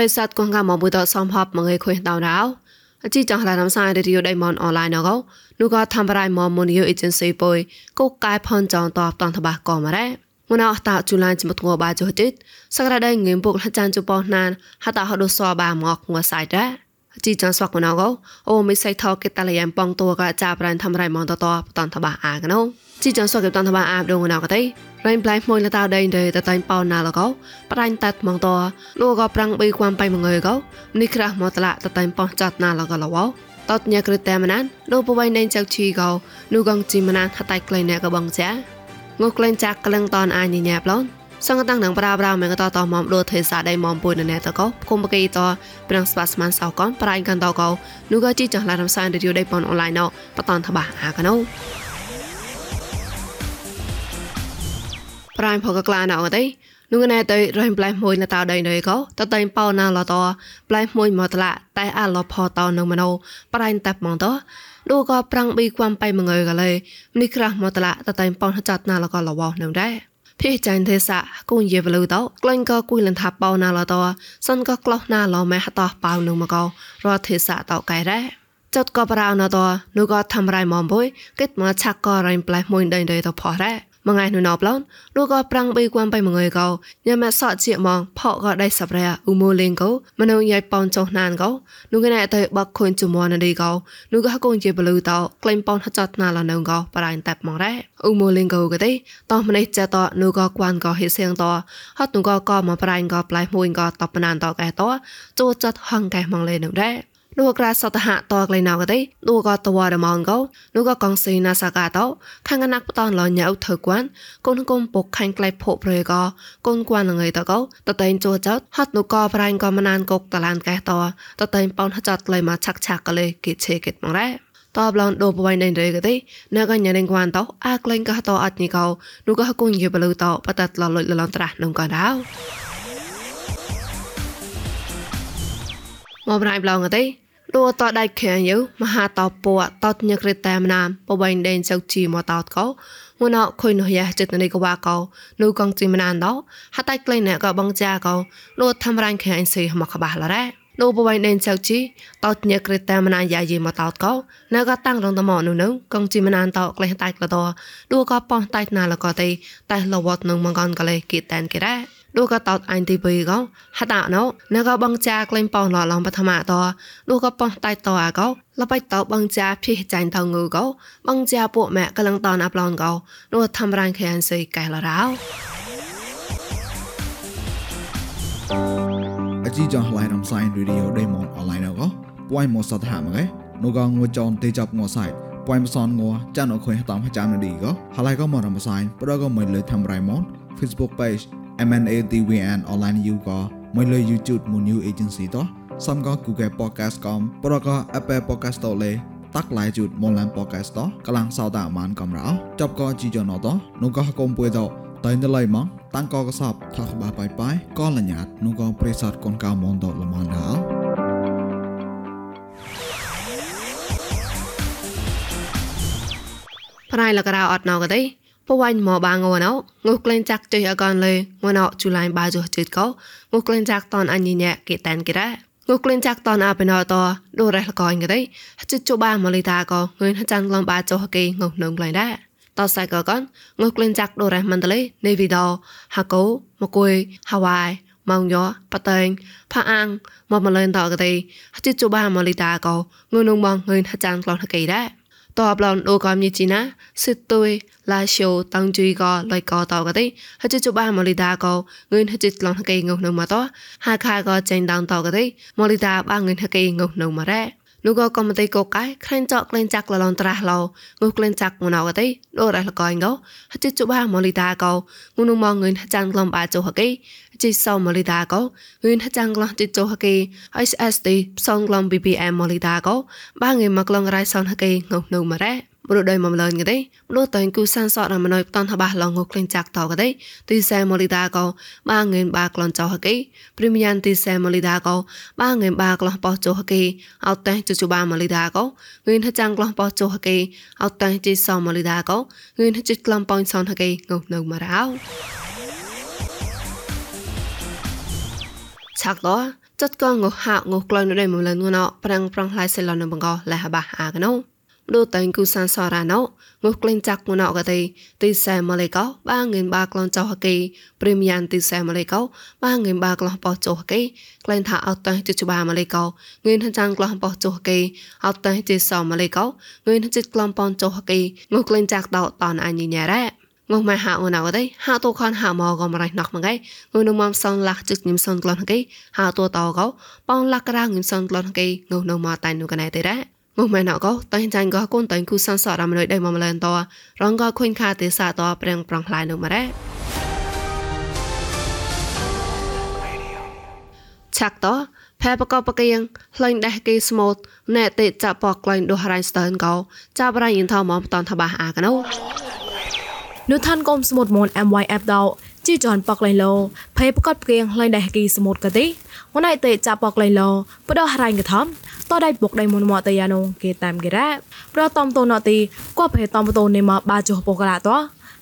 រិស័តកងកមកបុតសំហបមងៃខុយតោរោអជីចងឡានំសាយរីយដៃមនអនឡាញណកនោះក៏ធ្វើប្រៃមមុនយូអេเจนស៊ីបុយកូកាយផនចងតបតនតបាក៏មករ៉េមុនអស់តាជូឡានចមតងបាចុតិតសក្តាដៃងៀមពុកហចានជប៉ុណានហតាហដូសបាមកងសៃដែរជីចានស្វាក់មណកអូមិនសៃថោកេតាលយ៉ាំប៉ងតួកចាប្រានធ្វើរៃមនតតបតនតបាអាកណូ ជីចានស្វាក់កេតានតបាអាបដងណកតៃរៃប្លៃមួយលតៅដេងទៅតតៃប៉ោណាលកោប្រាញ់តាត់មកតលោកក៏ប្រាំងបីគួមបៃមងើកោនេះក្រាស់មកតឡាតតៃប៉ោចាត់ណាលកលវតតញ៉ាក្រតែមណានលោកបវៃណេងចៅឈីកោនោះកងជីមណានហតៃក្លែងណែកបងចាងក្លែងចាក់ក្លឹងតនអាញញ៉ាប់ឡនសង្កតាំងនឹងប្រាប្រាមកតតមមដូទេសាដៃមមពុយណែតកោគុំបកីតប្រាំងស្វាស្មានសោកនប្រៃកាន់តកោនោះក៏ជីចង្លារំសានរីយដៃប៉ុនអនឡាញណោបតនតបាអាកណោ ប្រៃផកក្លាណោទេនោះណែទៅរំប្លែមួយលតោដៃណេកោតតៃប៉ោណាលតប្លែមួយមកតឡាតែអាឡផតោនឹងមណោប្រៃតាប់មកតឌូក៏ប្រាំងប៊ីគួំបៃមងើកលេនេះក្រាស់មកតឡាតតៃប៉ោចាត់ណាលក៏លវនឹងដែរភេចាញ់ទេសាគូនយេវលូតក្លែងក៏គួយលនថាប៉ោណាលតសិនក៏ក្លោះណាលម៉ែហតោប៉ៅនឹងមកោរត់ទេសាតោកែរ៉ាចត់ក៏ប្រៅណតនោះក៏ធ្វើរៃមមបុយគិតមកឆាក់ក៏រៃប្លែមួយដេញដេទៅផោះរ៉ា មងៃនុណោប្លន់លោកក៏ប្រាំងបីគួំបៃមងើកោញ៉ាំសក់ជាមកផកក៏ដៃសប្រែអ៊ូម៉ូលេងកោមនុងយ៉ៃប៉ោនចុះណានកោនោះកណែទៅបកខុនជមននេះកោនោះក៏កូនជាបលឺតោក្លែងប៉ោនហចតណាលនងកោបរៃតាប់មករ៉ែអ៊ូម៉ូលេងកោក៏ទេតោះម្នេះចាតនោះក៏គួនក៏ហេសៀងតហត់នោះក៏ក៏មកប្រៃក៏ប្លៃមួយក៏តបណានតកែតចូលចាត់ហងកែមកលេនឹងដែរ នោះក្រាសតហะតក្លៃណៅកទេនោះក៏តវរមងកោនោះក៏កងសេណាសាកាតោខាងណាក់បតនលញៅធ្វើគួនកូនគុំពុកខាញ់ក្លៃភពប្រយក៏កូនគួនលងៃតកោតតែងចូលចោតហត់នោះក៏ប្រែងក៏មិនណានកុកតឡានកេះតតតែងប៉ោនហចតក្លៃមកឆាក់ឆាក់ក៏លេគេឆេគេមករ៉ែតបឡងដូបវៃណៃរេកទេណកញ្ញានឹងគួនតោអាក្លែងកះតអត់នេះកោនោះក៏គុញយបលឺតបតតឡលុយឡងត្រាស់នំក៏ដោមកប្រៃប្លងទេ ដួតដៃខែយូមហាតោពួតតញក្រេតាមណាមបបៃដេនចៅជីមកតោតកោងួនអខុយនោះយ៉ាចិត្តនៃកវ៉ាកោនូកងជីមណានដោហតៃក្លែងណែក៏បងចាកោលួតធ្វើរាញ់ខែអញសេមកកបាឡរ៉ានូបបៃដេនចៅជីតោតញក្រេតាមណាយ៉ាយីមកតោតកោណែក៏តាំងរងតមនូនូកងជីមណានតោក្លែងតៃក្លតោដួក៏ប៉ោះតៃណាលក៏តៃតៃលវតនឹងមកកនកលេគីតានគេរ៉ា នោះក៏តោតអញទីពីកោហតាណោណកបងចាក្លែងប៉ងឡឡងបឋមតនោះក៏ប៉ងតៃតអាកោលបៃតោបងចាភីចាញ់ថងូកោបងចាពួកម៉ាក់កំឡុងតនអាប់ឡងកោនោះធ្វើរានខែនសីកែឡរោអជីចងឡៃនំសៃរីឌីអូដេម៉ុនអនឡាញកោពួយមកសតហាមកេនោះក៏ងួចនទេចាប់ងួសៃពួយមកសនងួចានអខុយតាមចាំនឌីកោហឡៃក៏មករំសៃប្រក៏មិនលើធ្វើរៃម៉ុន Facebook page MNATVN online you ក៏មួយលើ YouTube មួយ new agency តោះសំក៏ Google Podcast កំប្រក៏ Apple Podcast តលេតាក់ឡាយជូតមកឡាន podcast តកលាំងសោតាមានកំរោចប់ក៏ជីយ៉ណតនោះក៏កុំពួយតតែនៅឡៃមកតាំងក៏កសបថាក្បាបាយបាយក៏លញ្ញាតនោះក៏ប្រេសតកូនកៅមនតលមនដល់ប្រៃលករោអត់ណៅក៏ទេ ពវ៉ាញ់មកបាងងណោងុះក្លែងចាក់ចុយអកនលេងណោជូឡៃបាចុះចិត្តកោងុះក្លែងចាក់តនអញញ៉ាគេតានគេរ៉ាងុះក្លែងចាក់តនអបណោតដូរ៉េះលកអញគេទេជិជបាមកលីតាកោងឿនចាំងឡំបាចុះគេងុះនឹងក្លែងដែរតសៃកកនងុះក្លែងចាក់ដូរ៉េះមិនតលេនេវីដោហាកូមកគួយហាវ៉ៃម៉ងយោប៉តេងផាអាំងមកមកលេនតកទេជិជបាមកលីតាកោងឿននឹងបងងឿនចាំងក្លោះគេដែរ តបឡនអូកំញីជីណាសិទុយឡាឈូតាំងជីកលយកតកទេហចជបាមលីដាកោងឿនហចឡងហកេងងនៅមកតហាខាកោចេញដងតកទេមលីដាបាងឿនហកេងងនៅមករ៉េ លោកក៏មិនទេកកែខ្លែងចောက်ខ្លែងចាក់លលនត្រាស់ឡោងើខ្លែងចាក់មកណៅក៏ទេលោរ៉ះលកងោហចិជបាមលីតាកោងុនមកងឿនចាំងក្លំបាចុហកេចិសោមលីតាកោងឿនចាំងក្លំចិចុហកេ SSD ផ្សងក្លំ BBM មលីតាកោបាងើមកក្លងរៃសនហកេងុះនៅមករ៉េ មនុស្សដោយមកលឿនក៏ទេមនុស្សតែគូសានសតរមណយតនថាបះឡងងក្លែងចាក់តក៏ទេទីសែមលីតាក៏បាងេបាក្លនចោហកេព្រីមយ៉ាងទីសែមលីតាក៏បាងេបាក្លះបោះចោហកេអត់តែជជបាមលីតាក៏ងឿនថាចាំងក្លះបោះចោហកេអត់តែជីសមលីតាក៏ងឿនថាជិតក្លំប៉ោនសនហកេងនៅមករោឆាក់តឆចត់កងងហាងក្លនរៃមលនងណប្រាំងប្រងឡៃសេឡនបង្កលះបាអាកណោ ដូតែងគូសានសរ៉ាណោងុះក្លែងចាក់ងណកតេទីសែម៉ាឡេកោបាងិនបាក្លនចោហកេព្រីមយ៉ាងទីសែម៉ាឡេកោបាងិនបាក្លនបោចោហកេក្លែងថាអត់តេជជបាម៉ាឡេកោងិនថាចាំងក្លនបោចោហកេអត់តេជសម៉ាឡេកោងិនថាចិត្តក្លនបនចោហកេងុះក្លែងចាក់តោតនអញញ៉ារ៉ាងងម៉ែហាអូនអត់ទេហាតូខនហាមកក៏មរៃណោះមកឯងងនំសំឡាក់ជឹកញឹមសនក្លនគេហាតូតោកោបងឡាក់ក្រាញឹមសនក្លនគេងងនំមកតៃនូកណែទេរ៉ា ងុំមែនអកោតៃចាញ់ក៏កូនតៃគូសានសរមលុយដៃមកម្លែនតរងក៏ខុញខាទេសាតប្រាំងប្រងខ្លាយនោះមករ៉េឆាក់តផែបកបកៀងផ្លែងដេះគេស្មូតណែតិចាប់បកក្លែងដូររ៉ៃស្ទើនកោចាប់រ៉ៃយិនថមបតនថាបាអាកណូនុឋានកុំស្មូតមូន MYF ដោ ជីចនបកឡៃឡូភ័យប្រកបព្រៀងឡៃដេះគីសមុទ្រកទេវណៃតេចាប់បកឡៃឡូបដោះរ៉ៃកថំតដៃបុកដៃមុនមកតយ៉ានងគេតាមគេរ៉ាប្រតំតនទីគួភេតំតនេមកបាចុះបកឡាតោ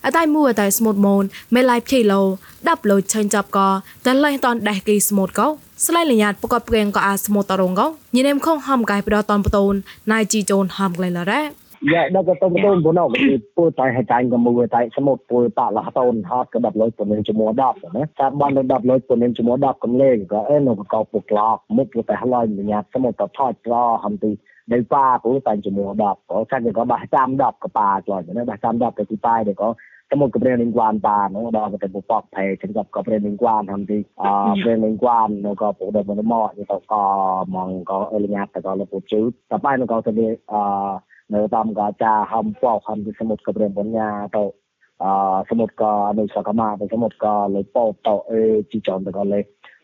អតៃមួយតៃស្មូតមូនមេឡៃភីឡូដាប់លូឆាញ់ចាប់កតឡៃតនដេះគីស្មូតកោស្លៃលញ្ញាតប្រកបព្រៀងក៏អាស្មូតតរងកោញិនេមខងហំកៃប្រតនបតូនណៃជីជូនហំក្លែឡរ៉ា Ya, dah kata betul pun nak pu tai hai tai kamu we tai semut pu tak lah tahun hat ke dap loi pun cuma dap ne. Tak ban dap loi pun cuma dap kam le ka eh no ka pu klak muk ke tai halai ni ya semut ta thot ra ham ti នៅប៉ាព្រោះតែជាមួយ10ក៏ចាក់ក៏បះចាំ10ក៏ប៉ាចុះណាបះចាំ10ទៅទីប៉ាទៅក៏សមុទ្រក៏ព្រៀងនឹងគួនប៉ានោះដល់ទៅបុកផេចឹងក៏ក៏ព្រៀងនឹងគួនហ្នឹងទីអព្រៀងនឹងគួននោះក៏ពុកដល់មកមកទៅក៏មកក៏អលញ្ញាទៅក៏លពុជឺតែប៉ានោះក៏ទៅអឺ នៅតាមកាចាហំពកហំពីសមុទ្រក៏ព្រៀងបញ្ញាទៅអសមុទ្រក៏នៅសកមាទៅសមុទ្រក៏លេពោតអេជីចនទៅក៏លេ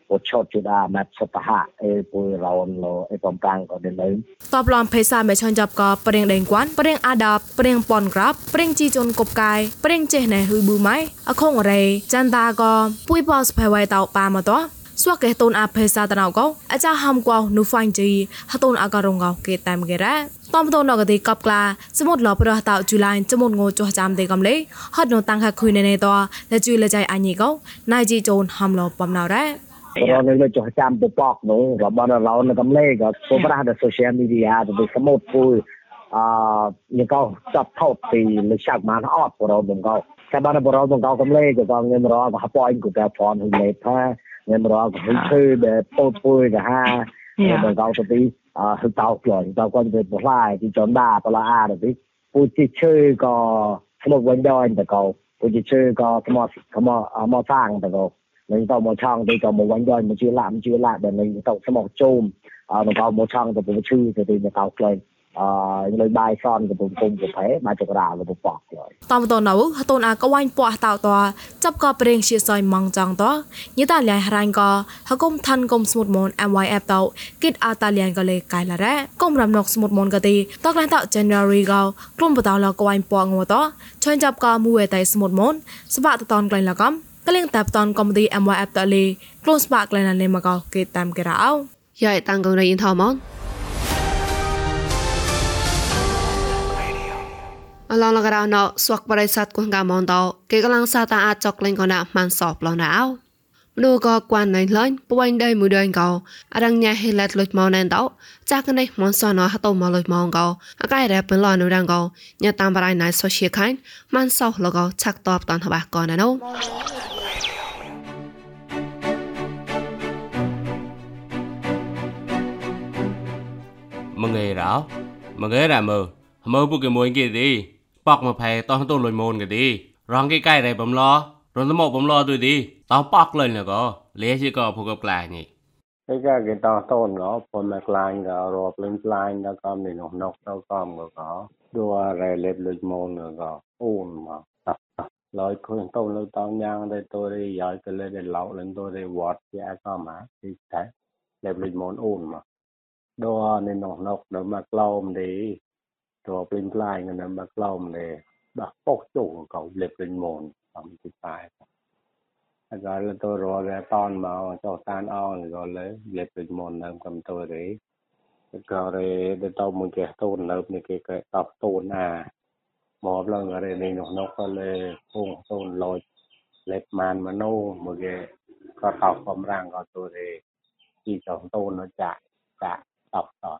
ពុឆតជដាម៉ាត់សបហៈអេពុយរោនលោអេបំកាំងក៏នៅលើតបឡំភេសាមេឆនចាប់ក៏ព្រៀងដេងគួនព្រៀងអាដាប់ព្រៀងប៉ុនក្រាបព្រៀងជីជនកបកាយព្រៀងចេះណែហ៊ឺប៊ូម៉ៃអខងរេចាន់តាក៏ពុយបោសភ័យវៃតោប៉ាមកតោ ស្វកេតូនអាភេសាតណៅកោអាចាហំកោនូហ្វាញ់ជីហតូនអាការងកោគេតាមគេរ៉ាតំតូនកទីកបក្លាសមុទ្រលប្រះតោជូឡៃចមុតងោចោះចាំទេកំលេហត់នូតាំងខខុយណេណេតលជួយលចៃអញីកោណៃជីជូនហំលបំណៅរ៉ារនៅលើចុះចាំទៅបកនោះរបស់រឡោនៅកំលេក៏ពុំប្រាស់ដល់ social media ទៅសមុទ្រពូអឺយកោចាប់ថោតពីលើឆាក់មកអត់បរោបងកោតែបានបរោបងកោកំលេក៏ងងរោក៏ហប៉អញក៏តែផនហ៊ុលេ ថាងរោក៏ហ៊ុឈឺដែលពោតពួយក៏ហាបងកោទៅទីអឺហ៊ុតោក្លតោគាត់ទៅបលាយទីចនដាបលាអាទៅទីពូជីឈឺក៏ស្មុកវិញដល់ទៅកោពូជីឈឺក៏ស្មោះស្មោះមកសាងទៅកោនឹងទៅមកឆងទៅក៏មកវិញយកមកជឿឡាមកជឿឡាដែលនឹងទៅស្មោះជុំអឺមកមកឆងទៅពឈឺទៅទីមកកោក្លែង អឺលើបាយសនកំពុងគុំកំផែមកចក្រាលទៅប៉ោះហើយតំតនៅហតូនអាកវ៉ាញ់ប៉ោះតោតចាប់ក៏ប្រេងជាសយម៉ងចង់តញីតាលៃហរ៉ាញ់ក៏ហកុំឋានគុំស្មុតមន MYF តោគិតអាតាលៀនក៏លេកៃឡារ៉ាគុំរំណុកស្មុតមនក៏ទីតក្លែងត January ក៏ក្រុមបតោលកវ៉ាញ់ប៉ោងងតឆាញ់ចាប់ក៏មួយតែស្មុតមនស្បាតតនក្លែងលកំកលៀងតាបតនកំឌី MYF តលីក្លូនស្បាក្លែងលេមកោគេតាមគេរ៉ោយ៉ៃតាំងកងរៃអ៊ីនថមន អឡងលករណោស្វកបរិស័ទគងកាមនតោគេកំឡុងសាតាអាចចកលេងកណាម៉ាន់សបឡណៅមនុក៏គួនណៃលាញ់ពួយដៃមួយដៃកោអរងញ៉ាហេឡាត់លុចមកណែនតោចាក់នេះមនសនហតមកលុចមកកោអកៃរ៉ែពេលលនុរងកោញ៉ាតាមបរៃណៃសូសៀខៃម៉ាន់សោលកោឆាក់តបតានហបាកោណណូមងេរោមងេរ៉ាមើមើពុកមួយគេទី ปอกมาแพ้ตอนต้นลอยโมนกันดีร้องใกล้ๆไรผมรอรอนสมองผมรอด้วยดีตอนปอกเลยเนี่ยก็เลี้ยชิก็พูกับกลายนี่ cái cái cái tao tôn đó phần mà lại đó rồi lên lại đó có mình nó nó nó có mà có đua rồi lên lên môn nữa có ôn mà lời khuyên tôi lời tao nhang đây tôi đi giỏi cái lên để lâu lên tôi đi vọt dạ có mà thì thế lên lên môn ôn mà đua nên nó nó nó mà lâu đi តបលេងខ្លាយនៅមកឡោមនេះបាក់ប៉ុកជុកកោលេបលេងមនអំទីប៉ែហើយក៏លទៅររតនមកចោតានអងក៏លើលេបលេងមននៅកំទៅរេក៏រេទៅទៅមួយគេតូននៅនេះគេក៏តបតូនណាមកឡើងរេនេះនោះនោះក៏លេពងតូនលយលេបម៉ានមនោមួយគេក៏តបបំរាំងក៏ទៅរេជីចងតូន nó ចាក់ចាក់តបតប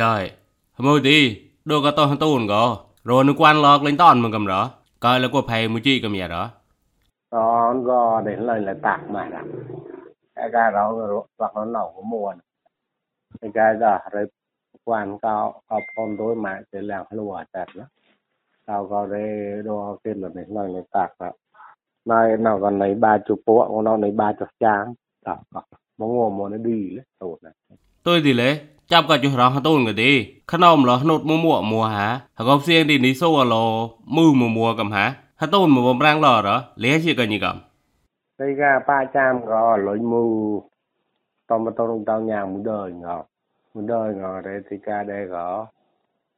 យាយមើលទីដូក៏តោះតូនក៏រ នឹកគួនឡកលេងតនមកកំរក៏លកផៃមួយជីកំយ៉ារ con go để lời là tạc mà đó cái cái đó hoặc nó nổ của mùa cái cái đó rồi quan cao cao con đối mà sẽ làm lùa chặt đó cao có đây đo cái là này lời là tạc đó nay nào còn lấy ba chục bộ nó lấy ba chục trang đó mong ngồi mà nó đi đấy tụt này ទុយទីលេ ចាប់ក៏ចុះរងតូនក៏ទីខនមលហនុតមួមួមួហាហកបសៀងទីនេះសូឡមឺមួមួកំហាហតូនមកបំរាំងឡរលេជាកញីកំ cái ga ba trăm có lối mù tao mà tao tao nhà muốn đời ngọ muốn đời ngọ đấy thì ca đây có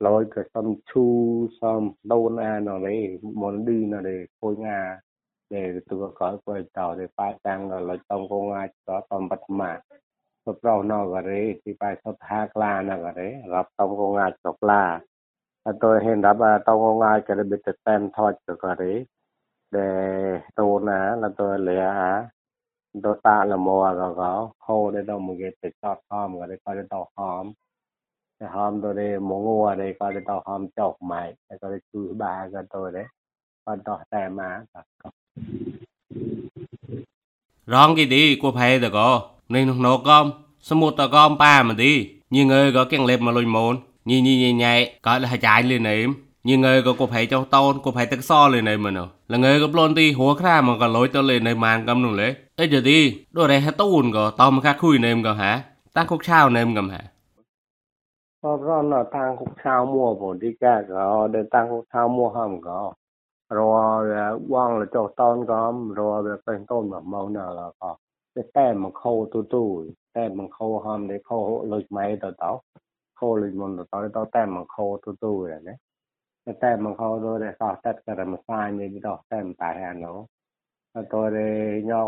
lối cái xăm chu xăm đâu na nó đấy muốn đi nó để khôi nga để tôi có quay tàu để ba trăm rồi lối tông cô nga có tôm bật mà sốt rau nó cái đấy thì phải sốt ha la nó cái đấy gặp tông cô nga chọc la tôi hiện đã bà tông cô nga cái đấy bị tên thôi cái đấy để tôi nè là tôi lẽ hả tôi ta là mùa rồi có khô để đâu mà cái thịt chọt hòm rồi để coi để tàu hòm để hòm tôi đi muốn ngua để coi để tàu hòm chọc mày để coi để chui ba cái tôi đấy còn tàu tè má រងគីទីគួផៃតកនេះ នោះណកំសមុទ្រតកំប៉ាមកទីញីងើក៏គៀងលេបមកលុយមូនញីញីញីញ៉ៃក៏លះចាយលីណេមញីងើក៏គួផៃចុះតូនគួផៃទឹកសលីណេមណលងើក៏ប្លន់ទីហួខ្រាមកក៏លុយទៅលេណេម៉ានកំនោះលេអីចទីដូរេហតូនក៏តមកខាคุยណេមក៏ហាតាគុកឆាវណេមកំហា có đó là tăng cục sao mua bộ đi cả có để tăng cục តែតែមកខោទូទូតែមកខោហំដែលខោលុយម៉ៃតតខោលុយមុនតតតតែមកខោទូទូណាតែមកខោដូចតែសោះតែតែមកសាញនេះទៅតែមិនតែអានោះទៅទេញោ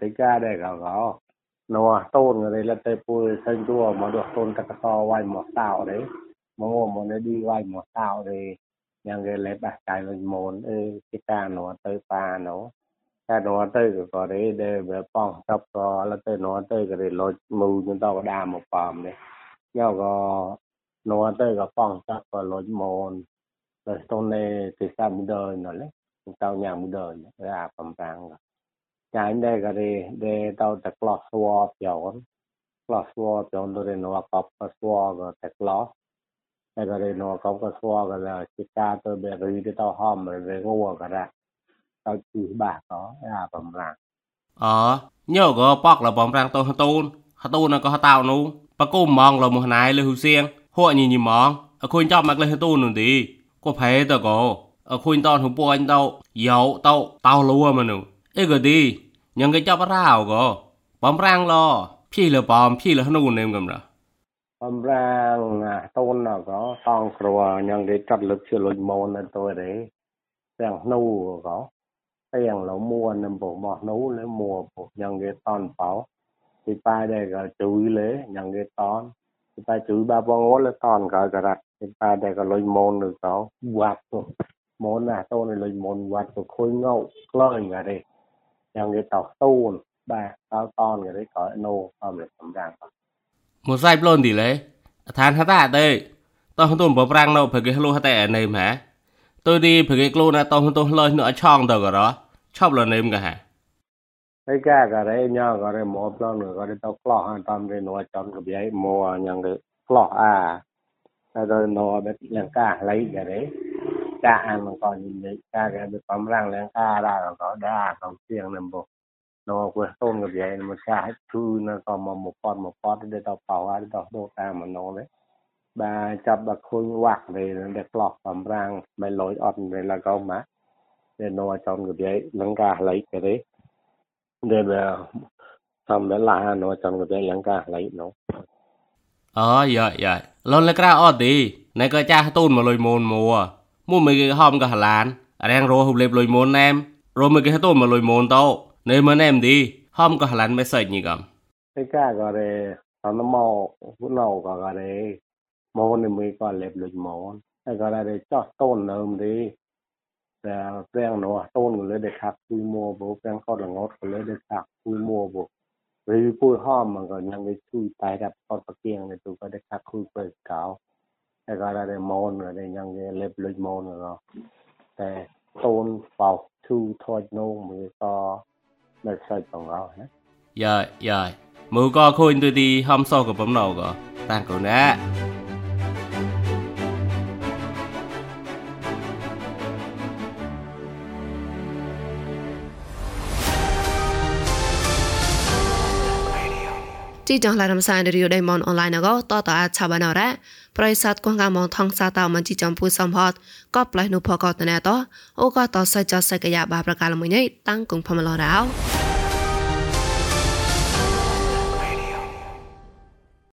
តិកាដែរកោកោនោះតូនរេលតែពូសេងទួមកដូចតូនតកសវាយមកតោទេមកមកនេះឌីវាយមកតោទេយ៉ាងគេលេបបាស់កាយវិញមូនអឺទីកានោះទៅប៉ានោះ nó nó tới cái có đấy để về phòng tập có là tới nó tới cái để lo mù chúng ta có đa một phòng đấy. Nhau có nó tới cái phòng tập có lo môn rồi tôn này thì sao muốn đời nó lấy ta nhà muốn đời rồi à phẩm ràng rồi nhà đây cái đi để tao tạch lọt xua pion lọt xua pion tôi để nó cọp cái xua rồi tạch lọt cái đi nó cọp cái xua rồi là chỉ ta tôi bị rì đi tao hòm rồi về ngô cái ra tao chỉ bà có à bầm ràng អញើក៏ប៉កលបំរាំងតោហតូនហតូនក៏ហតៅនោះបកុំម៉ងលមណៃលហ៊ូសៀងហួញញីម៉ងអខុញចាប់មកលហតូននោះទីក៏ផែតក៏អខុញតនហូពួនតោយោតោតោលួមនុអីក៏ទីញងគេចាប់រៅក៏បំរាំងឡភីលបំភីលហនូនេមកំរ bầm ràng à tôn nào có tòng cua nhưng cái chặt lực chưa lùi môn là tôi đấy rằng nu có tiền là mua nằm bộ mọt nấu lấy mua bộ nhận cái ton pháo. Thì ta đây là chuối lễ nhận cái ton thì ta chuối ba bông ngó lấy ton cả cả đặt thì ta đây là lấy môn được đó quạt môn à tôi này lấy môn quạt rồi khôi ngậu lời cả đi nhận cái tàu tu ba tao ton cái đấy cởi nô âm là tầm rằng một sai luôn thì lấy than hết ta đây. Tôi không tồn răng đâu, phải cái hello hết tại này mà tôi đi, phải cái lô na tôi không tôi nữa, chong được rồi đó. 6 lần em cả hả cái cả cả đấy nhau cả đấy một lần nữa cả đấy tao clọ hàng trăm đấy nó chọn cái giấy mua nhận được clọ à rồi nó biết nhận cả lấy cái đấy cả ăn còn có gì đấy cả cái được tóm răng lấy cả ra rồi có đa còn tiền nằm bộ nó quên tôn cái giấy mà cả hết thư nó còn mà một con một con để tao bảo ra để tao đô ta mà nó đấy បាទចាប់ដល់ខូនវាក់នេះដល់ក្លោះបំរាំងមិនលួយអត់នេះឡកមក để là nó chọn cái bia nhang cả lấy nó អូយ៉ាយ៉ាលនលក្រៅអត់ទីណែក៏ចាស់ទូនមកលុយមូនមួមួយមួយគេហំក៏ហឡានរាំងរោហុបលេបលុយមូនណែមរោមួយគេទូនមកលុយមូនតោណែមើណែមទីហំក៏ហឡានមេសេចញីកំ cái cái cái đấy nó nó mò phút nào cái cái đấy mò này mới có lẹp lịch mò cái cái đấy cho tôn nơm đi để rèn nó tôn của lấy để khắc quy mua bố rèn có là ngót của lấy để khắc quy mua bố vì bùi hòm mà còn nhang cái chui tay đập con bạc kiêng này tụi có để khắc khui bơi cáo để gọi là để môn rồi để nhang cái lệp lưỡi môn rồi để tôn vào thu thôi nô mới có nơi xây bằng gạo hết យាយយាយមើលក៏ឃើញទៅទីហំសក៏បំណៅ ជីចងឡារំសាយរីយដៃមនអនឡាញក៏តតអាចឆាបានរ៉ាប្រិស័តគងកាមងថងសាតោមិនជីចំពូសំហតក៏ផ្លែនុផកតណែតអូក៏តសៃចសៃកយ៉ាបាប្រកាលមួយនេះតាំងគងផមឡរោ